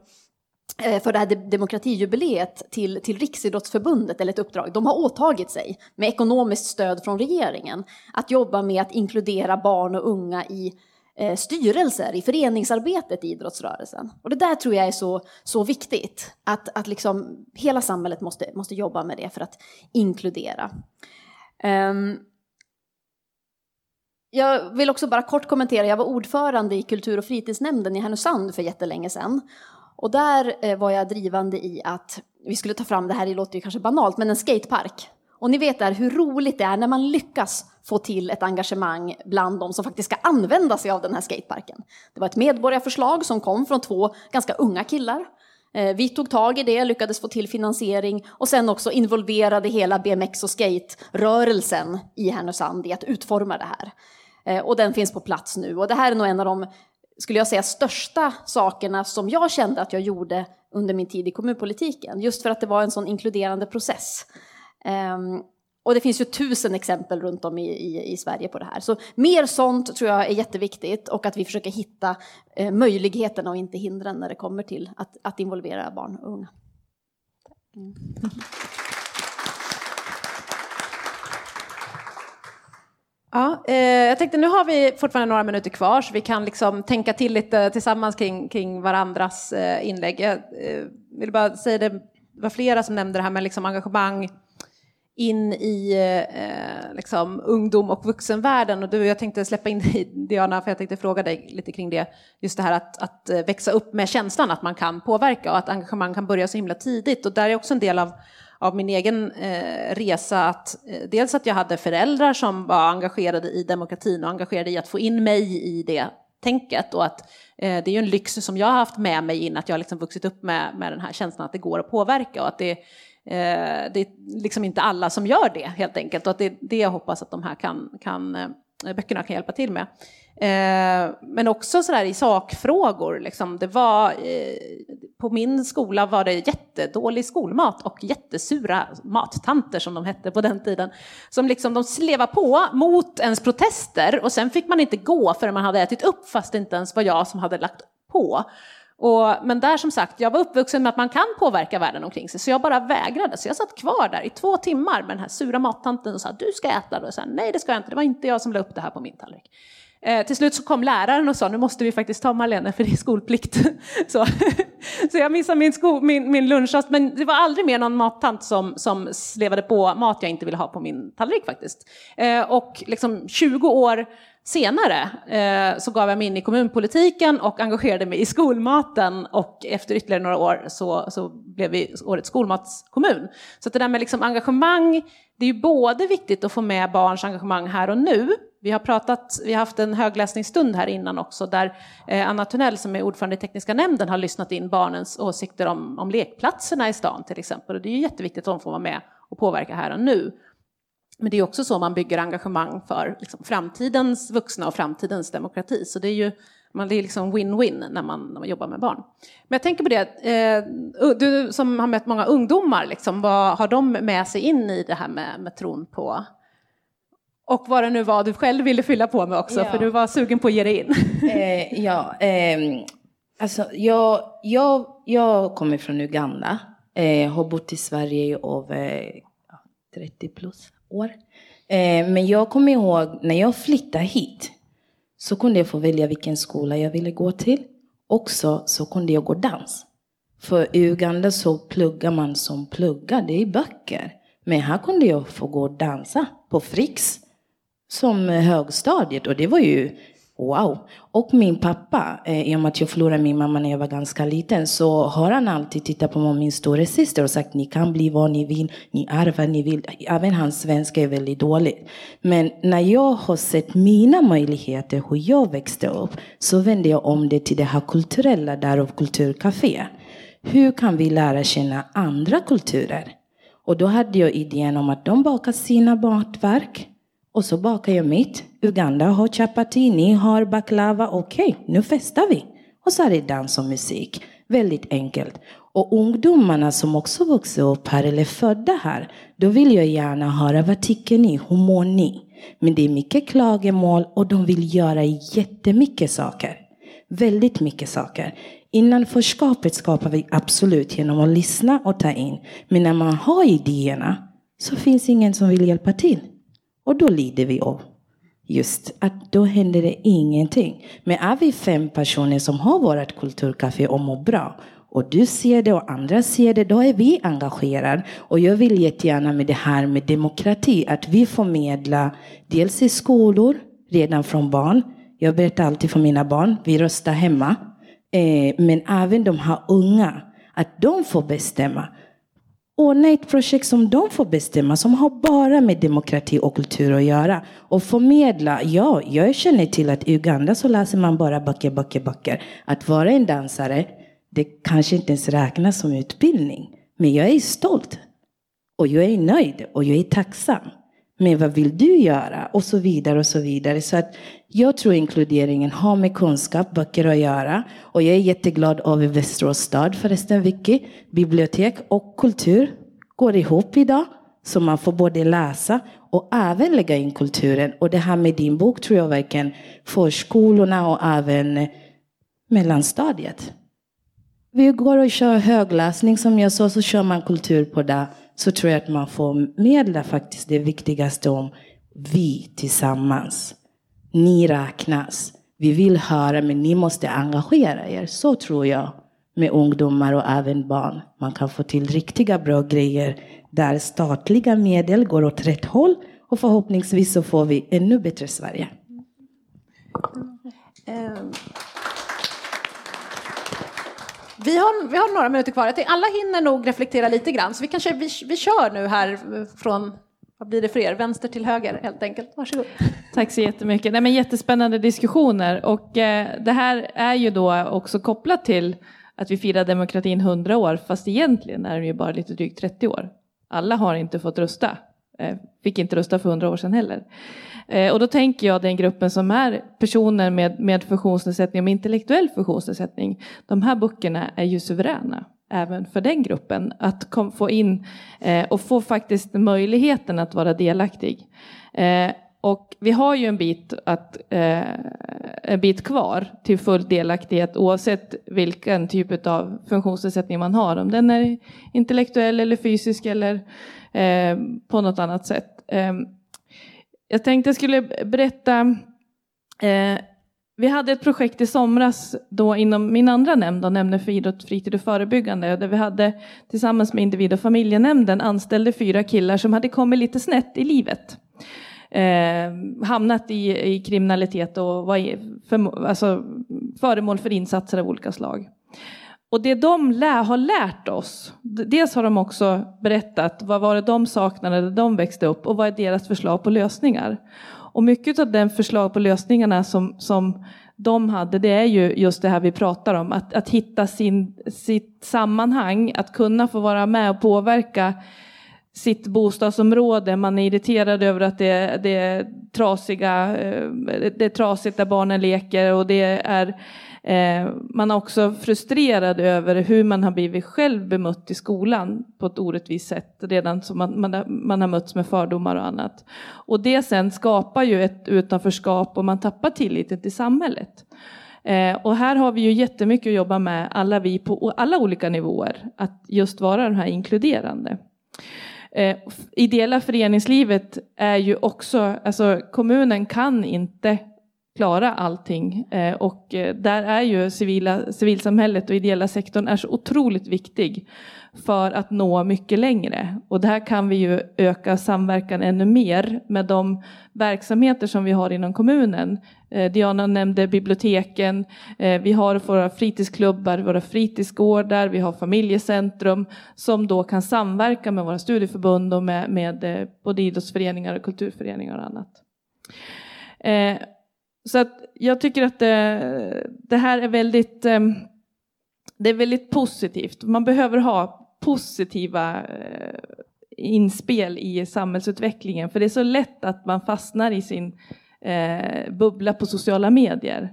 eh, för det här demokratijubileet till, till Riksidrottsförbundet, eller ett uppdrag. De har åtagit sig, med ekonomiskt stöd från regeringen, att jobba med att inkludera barn och unga i eh, styrelser, i föreningsarbetet i idrottsrörelsen. Och det där tror jag är så, så viktigt, att, att liksom hela samhället måste, måste jobba med det för att inkludera. Um, jag vill också bara kort kommentera, jag var ordförande i kultur och fritidsnämnden i Härnösand för jättelänge sedan. Och där eh, var jag drivande i att vi skulle ta fram, det här det låter ju kanske banalt, men en skatepark. Och ni vet där hur roligt det är när man lyckas få till ett engagemang bland de som faktiskt ska använda sig av den här skateparken. Det var ett medborgarförslag som kom från två ganska unga killar. Eh, vi tog tag i det, lyckades få till finansiering och sen också involverade hela BMX och skate-rörelsen i Härnösand i att utforma det här. Eh, och den finns på plats nu. Och det här är nog en av de, skulle jag säga, största sakerna som jag kände att jag gjorde under min tid i kommunpolitiken. Just för att det var en sån inkluderande process. Ehm, och det finns ju tusen exempel runt om i, i, i, Sverige på det här. Så mer sånt tror jag är jätteviktigt och att vi försöker hitta eh, möjligheterna och inte hindren när det kommer till att, att involvera barn och unga. Mm. Ja, eh, jag tänkte nu har vi fortfarande några minuter kvar så vi kan liksom tänka till lite tillsammans kring, kring varandras eh, inlägg. Jag eh, vill bara säga det, det var flera som nämnde det här med liksom engagemang in i eh, liksom, ungdom och vuxenvärlden. Och du, jag tänkte släppa in dig Diana, för jag tänkte fråga dig lite kring det. Just det här att, att eh, växa upp med känslan att man kan påverka och att engagemang kan börja så himla tidigt. Och där är också en del av av min egen eh, resa att eh, dels att jag hade föräldrar som var engagerade i demokratin och engagerade i att få in mig i det tänket och att eh, det är ju en lyx som jag har haft med mig in att jag liksom vuxit upp med, med den här känslan att det går att påverka och att det, Eh, det är liksom inte alla som gör det helt enkelt och att det är det jag hoppas att de här kan, kan eh, böckerna kan hjälpa till med. Eh, men också sådär i sakfrågor. Liksom, det var, eh, på min skola var det jättedålig skolmat och jättesura mattanter som de hette på den tiden. Som liksom, de slevade på mot ens protester och sen fick man inte gå förrän man hade ätit upp fast det inte ens var jag som hade lagt på. Och, men där som sagt, jag var uppvuxen med att man kan påverka världen omkring sig, så jag bara vägrade. Så jag satt kvar där i två timmar med den här sura mattanten och sa du ska äta. Och så här, Nej, det ska jag inte. Det var inte jag som la upp det här på min tallrik. Eh, till slut så kom läraren och sa nu måste vi faktiskt ta Marlene för det är skolplikt. så, så jag missade min, sko, min, min lunchrast men det var aldrig mer någon mattant som, som levade på mat jag inte ville ha på min tallrik faktiskt. Eh, och liksom 20 år senare eh, så gav jag mig in i kommunpolitiken och engagerade mig i skolmaten och efter ytterligare några år så, så blev vi årets skolmatskommun. Så det där med liksom engagemang, det är ju både viktigt att få med barns engagemang här och nu vi har, pratat, vi har haft en högläsningsstund här innan också där eh, Anna Tunnell som är ordförande i tekniska nämnden har lyssnat in barnens åsikter om, om lekplatserna i stan till exempel. Och det är ju jätteviktigt att de får vara med och påverka här och nu. Men det är också så man bygger engagemang för liksom, framtidens vuxna och framtidens demokrati. Så det är ju man, det är liksom win-win när man, när man jobbar med barn. Men jag tänker på det, eh, du som har mött många ungdomar, liksom, vad har de med sig in i det här med, med tron på och vad det nu var du själv ville fylla på med också, ja. för du var sugen på att ge dig in. eh, ja, eh, alltså jag, jag, jag kommer från Uganda, eh, har bott i Sverige i över 30 plus år. Eh, men jag kommer ihåg när jag flyttade hit så kunde jag få välja vilken skola jag ville gå till. Också så kunde jag gå dans. För i Uganda så pluggar man som pluggar, det är böcker. Men här kunde jag få gå och dansa på FRIX, som högstadiet och det var ju wow. Och min pappa, eh, i och med att jag förlorade min mamma när jag var ganska liten, så har han alltid tittat på min stora syster och sagt ni kan bli vad ni vill, ni är vad ni vill. Även hans svenska är väldigt dålig. Men när jag har sett mina möjligheter, hur jag växte upp, så vände jag om det till det här kulturella, därav kulturcafé. Hur kan vi lära känna andra kulturer? Och då hade jag idén om att de bakar sina matverk och så bakar jag mitt. Uganda har chapati, ni har baklava. Okej, okay, nu festar vi. Och så är det dans och musik. Väldigt enkelt. Och ungdomarna som också vuxit upp här eller födda här, då vill jag gärna höra vad tycker ni, hur mår ni? Men det är mycket klagomål och de vill göra jättemycket saker. Väldigt mycket saker. Innanförskapet skapar vi absolut genom att lyssna och ta in. Men när man har idéerna så finns ingen som vill hjälpa till. Och då lider vi av just att då händer det ingenting. Men är vi fem personer som har vårt kulturcafé och mår bra och du ser det och andra ser det, då är vi engagerade. Och jag vill jättegärna med det här med demokrati, att vi förmedlar dels i skolor, redan från barn. Jag berättar alltid för mina barn, vi röstar hemma. Eh, men även de här unga, att de får bestämma. Ordna ett projekt som de får bestämma, som har bara med demokrati och kultur att göra. Och förmedla, ja, jag känner till att i Uganda så läser man bara böcker, böcker, böcker. Att vara en dansare, det kanske inte ens räknas som utbildning. Men jag är stolt. Och jag är nöjd och jag är tacksam. Men vad vill du göra? Och så vidare och så vidare. Så att jag tror inkluderingen har med kunskap, böcker att göra. Och jag är jätteglad över Västerås stad förresten, Vicky. Bibliotek och kultur går ihop idag. Så man får både läsa och även lägga in kulturen. Och det här med din bok tror jag verkligen förskolorna och även mellanstadiet. Vi går och kör högläsning som jag sa, så kör man kultur på det. Så tror jag att man får medla faktiskt det viktigaste om vi tillsammans. Ni räknas. Vi vill höra men ni måste engagera er. Så tror jag med ungdomar och även barn. Man kan få till riktiga bra grejer där statliga medel går åt rätt håll och förhoppningsvis så får vi ännu bättre Sverige. Mm. Vi har, vi har några minuter kvar. Alla hinner nog reflektera lite grann, så vi kanske vi, vi kör nu här från vad blir det för er? Vänster till höger helt enkelt. Varsågod. Tack så jättemycket. Nej, men jättespännande diskussioner och eh, det här är ju då också kopplat till att vi firar demokratin 100 år fast egentligen är den ju bara lite drygt 30 år. Alla har inte fått rösta. Eh, fick inte rösta för 100 år sedan heller. Eh, och då tänker jag den gruppen som är personer med, med funktionsnedsättning och med intellektuell funktionsnedsättning. De här böckerna är ju suveräna även för den gruppen att kom, få in eh, och få faktiskt möjligheten att vara delaktig. Eh, och vi har ju en bit, att, eh, en bit kvar till full delaktighet oavsett vilken typ av funktionsnedsättning man har. Om den är intellektuell eller fysisk eller eh, på något annat sätt. Eh, jag tänkte jag skulle berätta eh, vi hade ett projekt i somras då inom min andra nämnd, då, nämnden för idrott, fritid och förebyggande, där vi hade tillsammans med individ och familjenämnden anställde fyra killar som hade kommit lite snett i livet. Eh, hamnat i, i kriminalitet och var för, alltså, föremål för insatser av olika slag. Och det de lär, har lärt oss, dels har de också berättat vad var det de saknade när de växte upp och vad är deras förslag på lösningar. Och mycket av den förslag på lösningarna som, som de hade, det är ju just det här vi pratar om, att, att hitta sin, sitt sammanhang, att kunna få vara med och påverka sitt bostadsområde. Man är irriterad över att det, det är trasiga, eh, det är trasigt där barnen leker och det är Eh, man är också frustrerad över hur man har blivit själv bemött i skolan på ett orättvist sätt redan som man, man, man har mötts med fördomar och annat. Och det sen skapar ju ett utanförskap och man tappar tilliten till samhället. Eh, och här har vi ju jättemycket att jobba med, alla vi på alla olika nivåer, att just vara de här inkluderande. Eh, ideella föreningslivet är ju också, alltså kommunen kan inte klara allting. Eh, och eh, där är ju civila, civilsamhället och ideella sektorn är så otroligt viktig för att nå mycket längre. Och där kan vi ju öka samverkan ännu mer med de verksamheter som vi har inom kommunen. Eh, Diana nämnde biblioteken, vi har våra fritidsklubbar, våra fritidsgårdar, vi har familjecentrum som då kan samverka med våra studieförbund och med, med både idrottsföreningar och kulturföreningar och annat. Så att jag tycker att det, det här är väldigt, eh, det är väldigt positivt. Man behöver ha positiva eh, inspel i samhällsutvecklingen. För det är så lätt att man fastnar i sin eh, bubbla på sociala medier.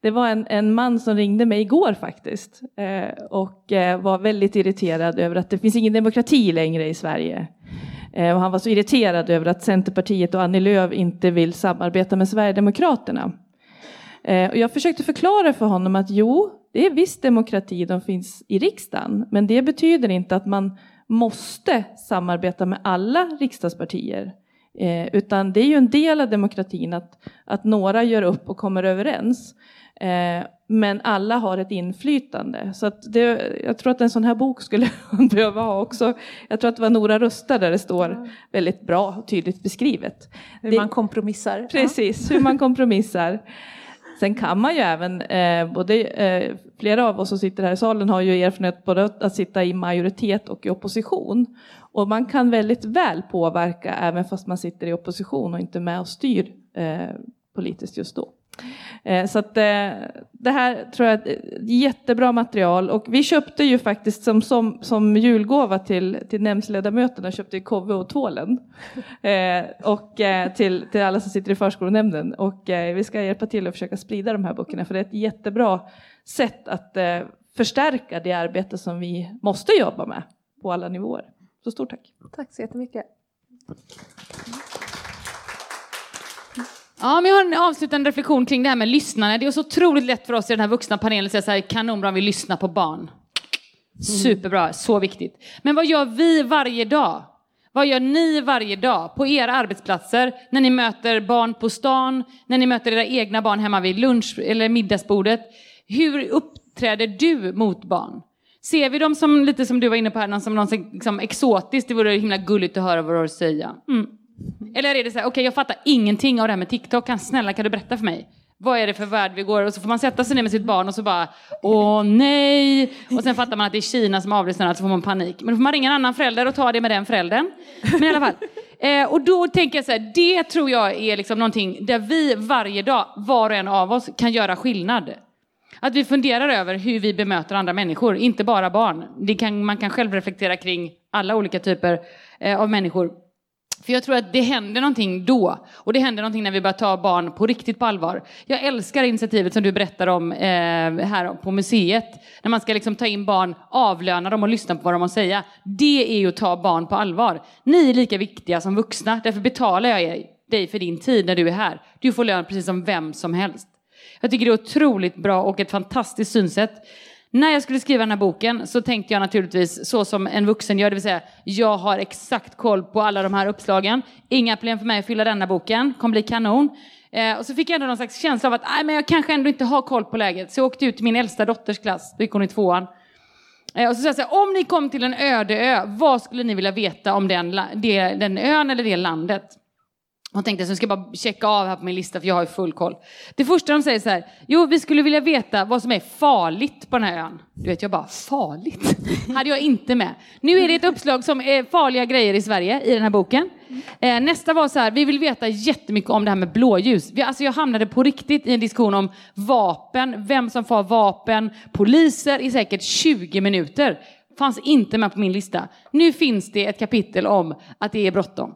Det var en, en man som ringde mig igår faktiskt eh, och eh, var väldigt irriterad över att det finns ingen demokrati längre i Sverige. Eh, och han var så irriterad över att Centerpartiet och Annie Lööf inte vill samarbeta med Sverigedemokraterna. Eh, och jag försökte förklara för honom att jo, det är visst demokrati, de finns i riksdagen, men det betyder inte att man måste samarbeta med alla riksdagspartier. Eh, utan det är ju en del av demokratin att, att några gör upp och kommer överens. Eh, men alla har ett inflytande. Så det, jag tror att en sån här bok skulle behöva ha också. Jag tror att det var Nora Rusta där det står väldigt bra och tydligt beskrivet. Hur Det- man kompromissar. Precis, hur man kompromissar. Sen kan man ju även, eh, både, eh, flera av oss som sitter här i salen har ju erfarenhet både att, att sitta i majoritet och i opposition. Och man kan väldigt väl påverka även fast man sitter i opposition och inte med och styr eh, politiskt just då. Eh, Så att eh, det här tror jag är ett jättebra material och vi köpte ju faktiskt som, som, som julgåva till, till nämndsledamöterna köpte Kove och tvålen. Eh, och till, till alla som sitter i förskolenämnden och vi ska hjälpa till att försöka sprida de här böckerna för det är ett jättebra sätt att förstärka det arbete som vi måste jobba med på alla nivåer. Så stort tack. Tack så jättemycket. Ja, men jag har en avslutande reflektion kring det här med lyssnande. Det är så otroligt lätt för oss i den här vuxna panelen att säga så här, kanonbra om vi lyssnar på barn. Superbra, så viktigt. Men vad gör vi varje dag? Vad gör ni varje dag på era arbetsplatser när ni möter barn på stan, när ni möter era egna barn hemma vid lunch eller middagsbordet? Hur uppträder du mot barn? Ser vi dem som, lite som du var inne på här, som något liksom exotiskt, det vore himla gulligt att höra vad du har att säga. Mm. Eller är det så här, okej jag fattar ingenting av det här med TikTok, kan, snälla kan du berätta för mig? Vad är det för värld vi går? Och så får man sätta sig ner med sitt barn och så bara, åh nej! Och sen fattar man att det är Kina som avlyssnar så får man panik. Men då får man ringa en annan förälder och ta det med den föräldern. Men i alla fall. Eh, och då tänker jag så här, det tror jag är liksom någonting där vi varje dag, var och en av oss, kan göra skillnad. Att vi funderar över hur vi bemöter andra människor, inte bara barn. Det kan, man kan själv reflektera kring alla olika typer eh, av människor. För jag tror att det händer någonting då. Och det händer någonting när vi börjar ta barn på riktigt på allvar. Jag älskar initiativet som du berättar om eh, här på museet. När man ska liksom ta in barn, avlöna dem och lyssna på vad de har att säga. Det är ju att ta barn på allvar. Ni är lika viktiga som vuxna. Därför betalar jag er- dig för din tid när du är här. Du får lön precis som vem som helst. Jag tycker det är otroligt bra och ett fantastiskt synsätt. När jag skulle skriva den här boken så tänkte jag naturligtvis så som en vuxen gör, det vill säga jag har exakt koll på alla de här uppslagen. Inga problem för mig att fylla denna boken, kommer bli kanon. Eh, och så fick jag ändå någon slags känsla av att nej, men jag kanske ändå inte har koll på läget. Så jag åkte ut till min äldsta dotters klass, då gick hon i tvåan. Eh, och så sa jag så här, om ni kom till en öde ö, vad skulle ni vilja veta om den, det, den ön eller det landet? Hon tänkte så jag ska bara checka av här på min lista för jag har ju full koll. Det första de säger så här, jo vi skulle vilja veta vad som är farligt på den här ön. Du vet jag bara, farligt? hade jag inte med. Nu är det ett uppslag som är farliga grejer i Sverige i den här boken. Eh, nästa var så här, vi vill veta jättemycket om det här med blåljus. Vi, alltså jag hamnade på riktigt i en diskussion om vapen, vem som får vapen, poliser i säkert 20 minuter. Fanns inte med på min lista. Nu finns det ett kapitel om att det är bråttom.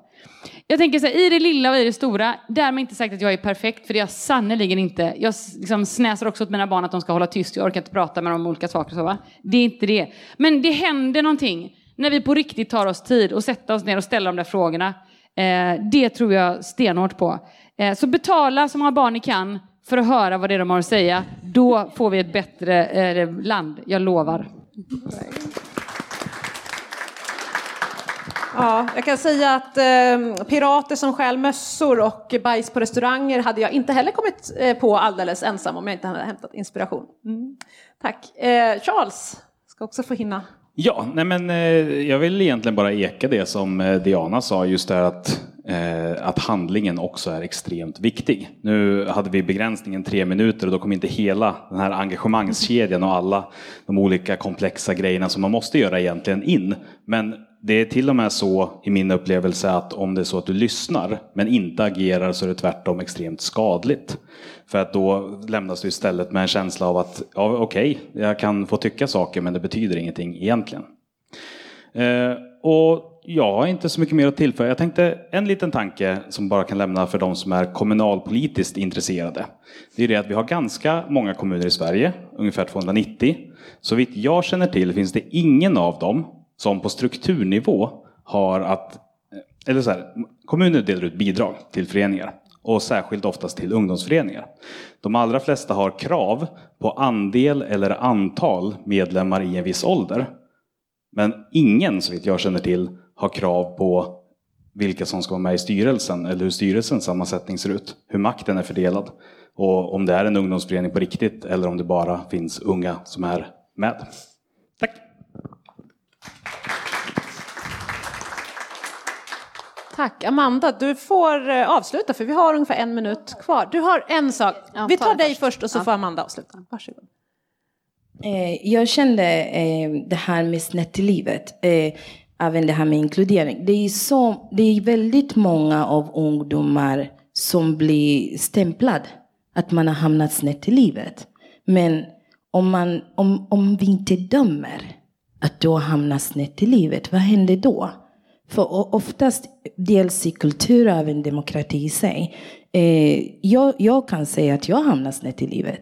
Jag tänker så här, i det lilla och i det stora, därmed inte sagt att jag är perfekt, för det är jag sannerligen inte. Jag liksom snäser också åt mina barn att de ska hålla tyst, jag orkar inte prata med dem om olika saker. Så, va? Det är inte det. Men det händer någonting när vi på riktigt tar oss tid och sätter oss ner och ställer de där frågorna. Eh, det tror jag stenhårt på. Eh, så betala som har barn ni kan för att höra vad det är de har att säga. Då får vi ett bättre eh, land, jag lovar. Ja, jag kan säga att eh, pirater som stjäl mössor och bajs på restauranger hade jag inte heller kommit eh, på alldeles ensam om jag inte hade hämtat inspiration. Mm. Tack. Eh, Charles ska också få hinna. Ja, nej men eh, jag vill egentligen bara eka det som eh, Diana sa, just det här att, eh, att handlingen också är extremt viktig. Nu hade vi begränsningen tre minuter och då kom inte hela den här engagemangskedjan och alla de olika komplexa grejerna som man måste göra egentligen in. Men det är till och med så i min upplevelse att om det är så att du lyssnar men inte agerar så är det tvärtom extremt skadligt. För att då lämnas du istället med en känsla av att ja, okej, jag kan få tycka saker men det betyder ingenting egentligen. Eh, och Jag har inte så mycket mer att tillföra. Jag tänkte en liten tanke som bara kan lämna för de som är kommunalpolitiskt intresserade. Det är det att vi har ganska många kommuner i Sverige, ungefär 290. Så vitt jag känner till finns det ingen av dem som på strukturnivå har att, eller så här, kommuner delar ut bidrag till föreningar och särskilt oftast till ungdomsföreningar. De allra flesta har krav på andel eller antal medlemmar i en viss ålder. Men ingen, så vitt jag känner till, har krav på vilka som ska vara med i styrelsen eller hur styrelsens sammansättning ser ut, hur makten är fördelad och om det är en ungdomsförening på riktigt eller om det bara finns unga som är med. Tack! Tack. Amanda, du får eh, avsluta för vi har ungefär en minut kvar. Du har en sak. Vi ta tar dig först. och så får Amanda avsluta. Varsågod. Eh, jag kände eh, det här med snett i livet, även det här med inkludering. Det är, så, det är väldigt många av ungdomar som blir stämplad att man har hamnat snett i livet. Men om, man, om, om vi inte dömer att du har hamnat snett i livet, vad händer då? För oftast, dels i kultur och även demokrati i sig. Eh, jag, jag kan säga att jag har hamnat snett i livet.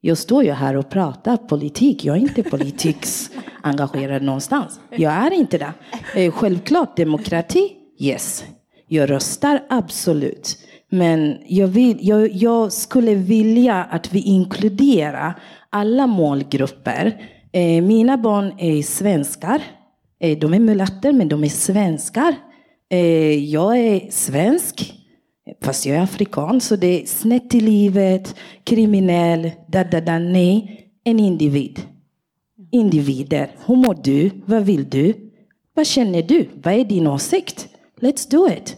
Jag står ju här och pratar politik. Jag är inte politiks engagerad någonstans. Jag är inte det. Eh, självklart demokrati, yes. Jag röstar, absolut. Men jag, vill, jag, jag skulle vilja att vi inkluderar alla målgrupper. Eh, mina barn är svenskar. Eh, de är mulatter, men de är svenskar. Eh, jag är svensk. Eh, fast jag är afrikan, så det är snett i livet, kriminell, da, da, da, nej. En individ. Individer. Hur mår du? Vad vill du? Vad känner du? Vad är din åsikt? Let's do it.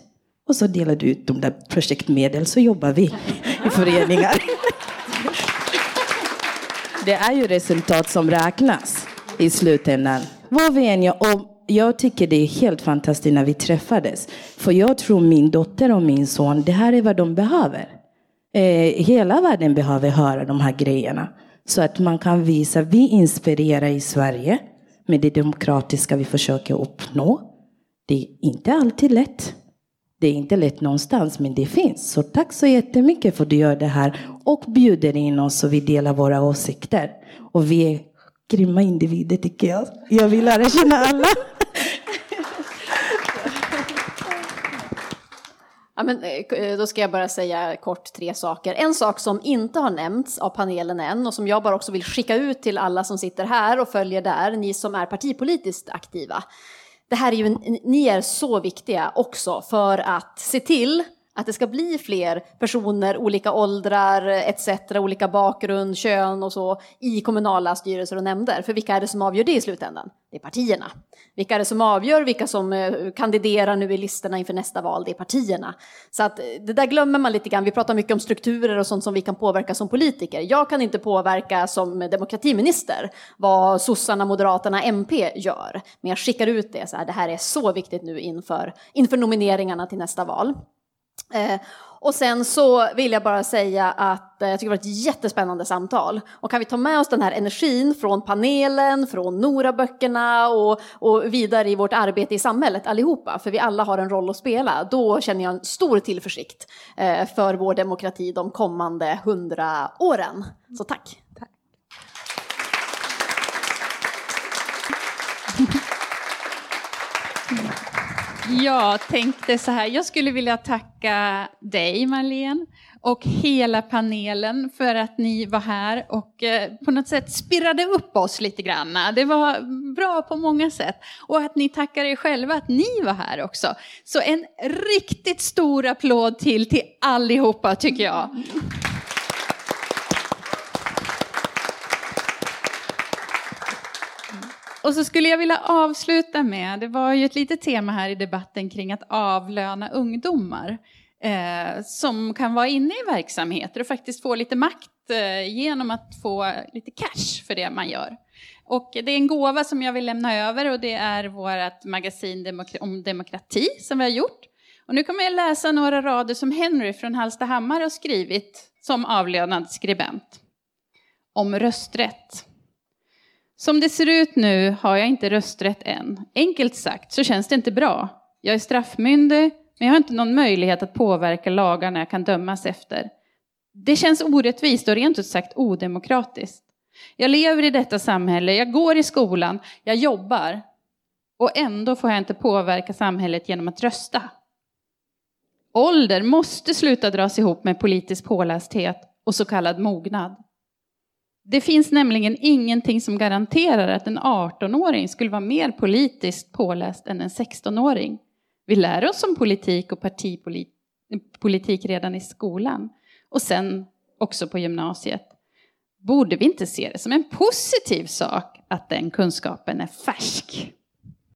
Och så delar du ut de där projektmedel så jobbar vi i föreningar. Det är ju resultat som räknas i slutändan. Vad vi än gör. Och jag tycker det är helt fantastiskt när vi träffades. För jag tror min dotter och min son, det här är vad de behöver. Eh, hela världen behöver höra de här grejerna. Så att man kan visa, vi inspirerar i Sverige med det demokratiska vi försöker uppnå. Det är inte alltid lätt. Det är inte lätt någonstans, men det finns. Så tack så jättemycket för att du gör det här och bjuder in oss och vi delar våra åsikter. Och vi är grymma individer tycker jag. Jag vill lära känna alla. Ja, men, eh, då ska jag bara säga kort tre saker. En sak som inte har nämnts av panelen än och som jag bara också vill skicka ut till alla som sitter här och följer där, ni som är partipolitiskt aktiva. Det här är ju, ni är så viktiga också för att se till att det ska bli fler personer, olika åldrar etc. olika bakgrund, kön och så i kommunala styrelser och nämnder. För vilka är det som avgör det i slutändan? Det är partierna. Vilka är det som avgör vilka som eh, kandiderar nu i listorna inför nästa val? Det är partierna. Så att eh, det där glömmer man lite grann. Vi pratar mycket om strukturer och sånt som vi kan påverka som politiker. Jag kan inte påverka som demokratiminister vad sossarna, moderaterna, MP gör. Men jag skickar ut det så här, det här är så viktigt nu inför, inför nomineringarna till nästa val. Eh, och sen så vill jag bara säga att eh, jag tycker det var ett jättespännande samtal. Och kan vi ta med oss den här energin från panelen, från Nora-böckerna och, och vidare i vårt arbete i samhället allihopa, för vi alla har en roll att spela, då känner jag en stor tillförsikt eh, för vår demokrati de kommande hundra åren. Så tack! Jag tänkte så här, jag skulle vilja tacka dig Marlene och hela panelen för att ni var här och eh, på något sätt spirrade upp oss lite grann. Det var bra på många sätt. Och att ni tackar er själva att ni var här också. Så en riktigt stor applåd till till allihopa tycker jag. Och så skulle jag vilja avsluta med, det var ju ett litet tema här i debatten kring att avlöna ungdomar eh, som kan vara inne i verksamheter och faktiskt få lite makt eh, genom att få lite cash för det man gör. Och det är en gåva som jag vill lämna över och det är vårt magasin Demok- om demokrati som vi har gjort. Och nu kommer jag läsa några rader som Henry från Hallstahammar har skrivit som avlönad skribent. Om rösträtt. Som det ser ut nu har jag inte rösträtt än. Enkelt sagt så känns det inte bra. Jag är straffmyndig, men jag har inte någon möjlighet att påverka lagarna jag kan dömas efter. Det känns orättvist och rent ut sagt odemokratiskt. Jag lever i detta samhälle, jag går i skolan, jag jobbar. Och ändå får jag inte påverka samhället genom att rösta. Ålder måste sluta dras ihop med politisk pålästhet och så kallad mognad. Det finns nämligen ingenting som garanterar att en 18-åring skulle vara mer politiskt påläst än en 16-åring. Vi lär oss om politik och partipolitik redan i skolan och sen också på gymnasiet. Borde vi inte se det som en positiv sak att den kunskapen är färsk?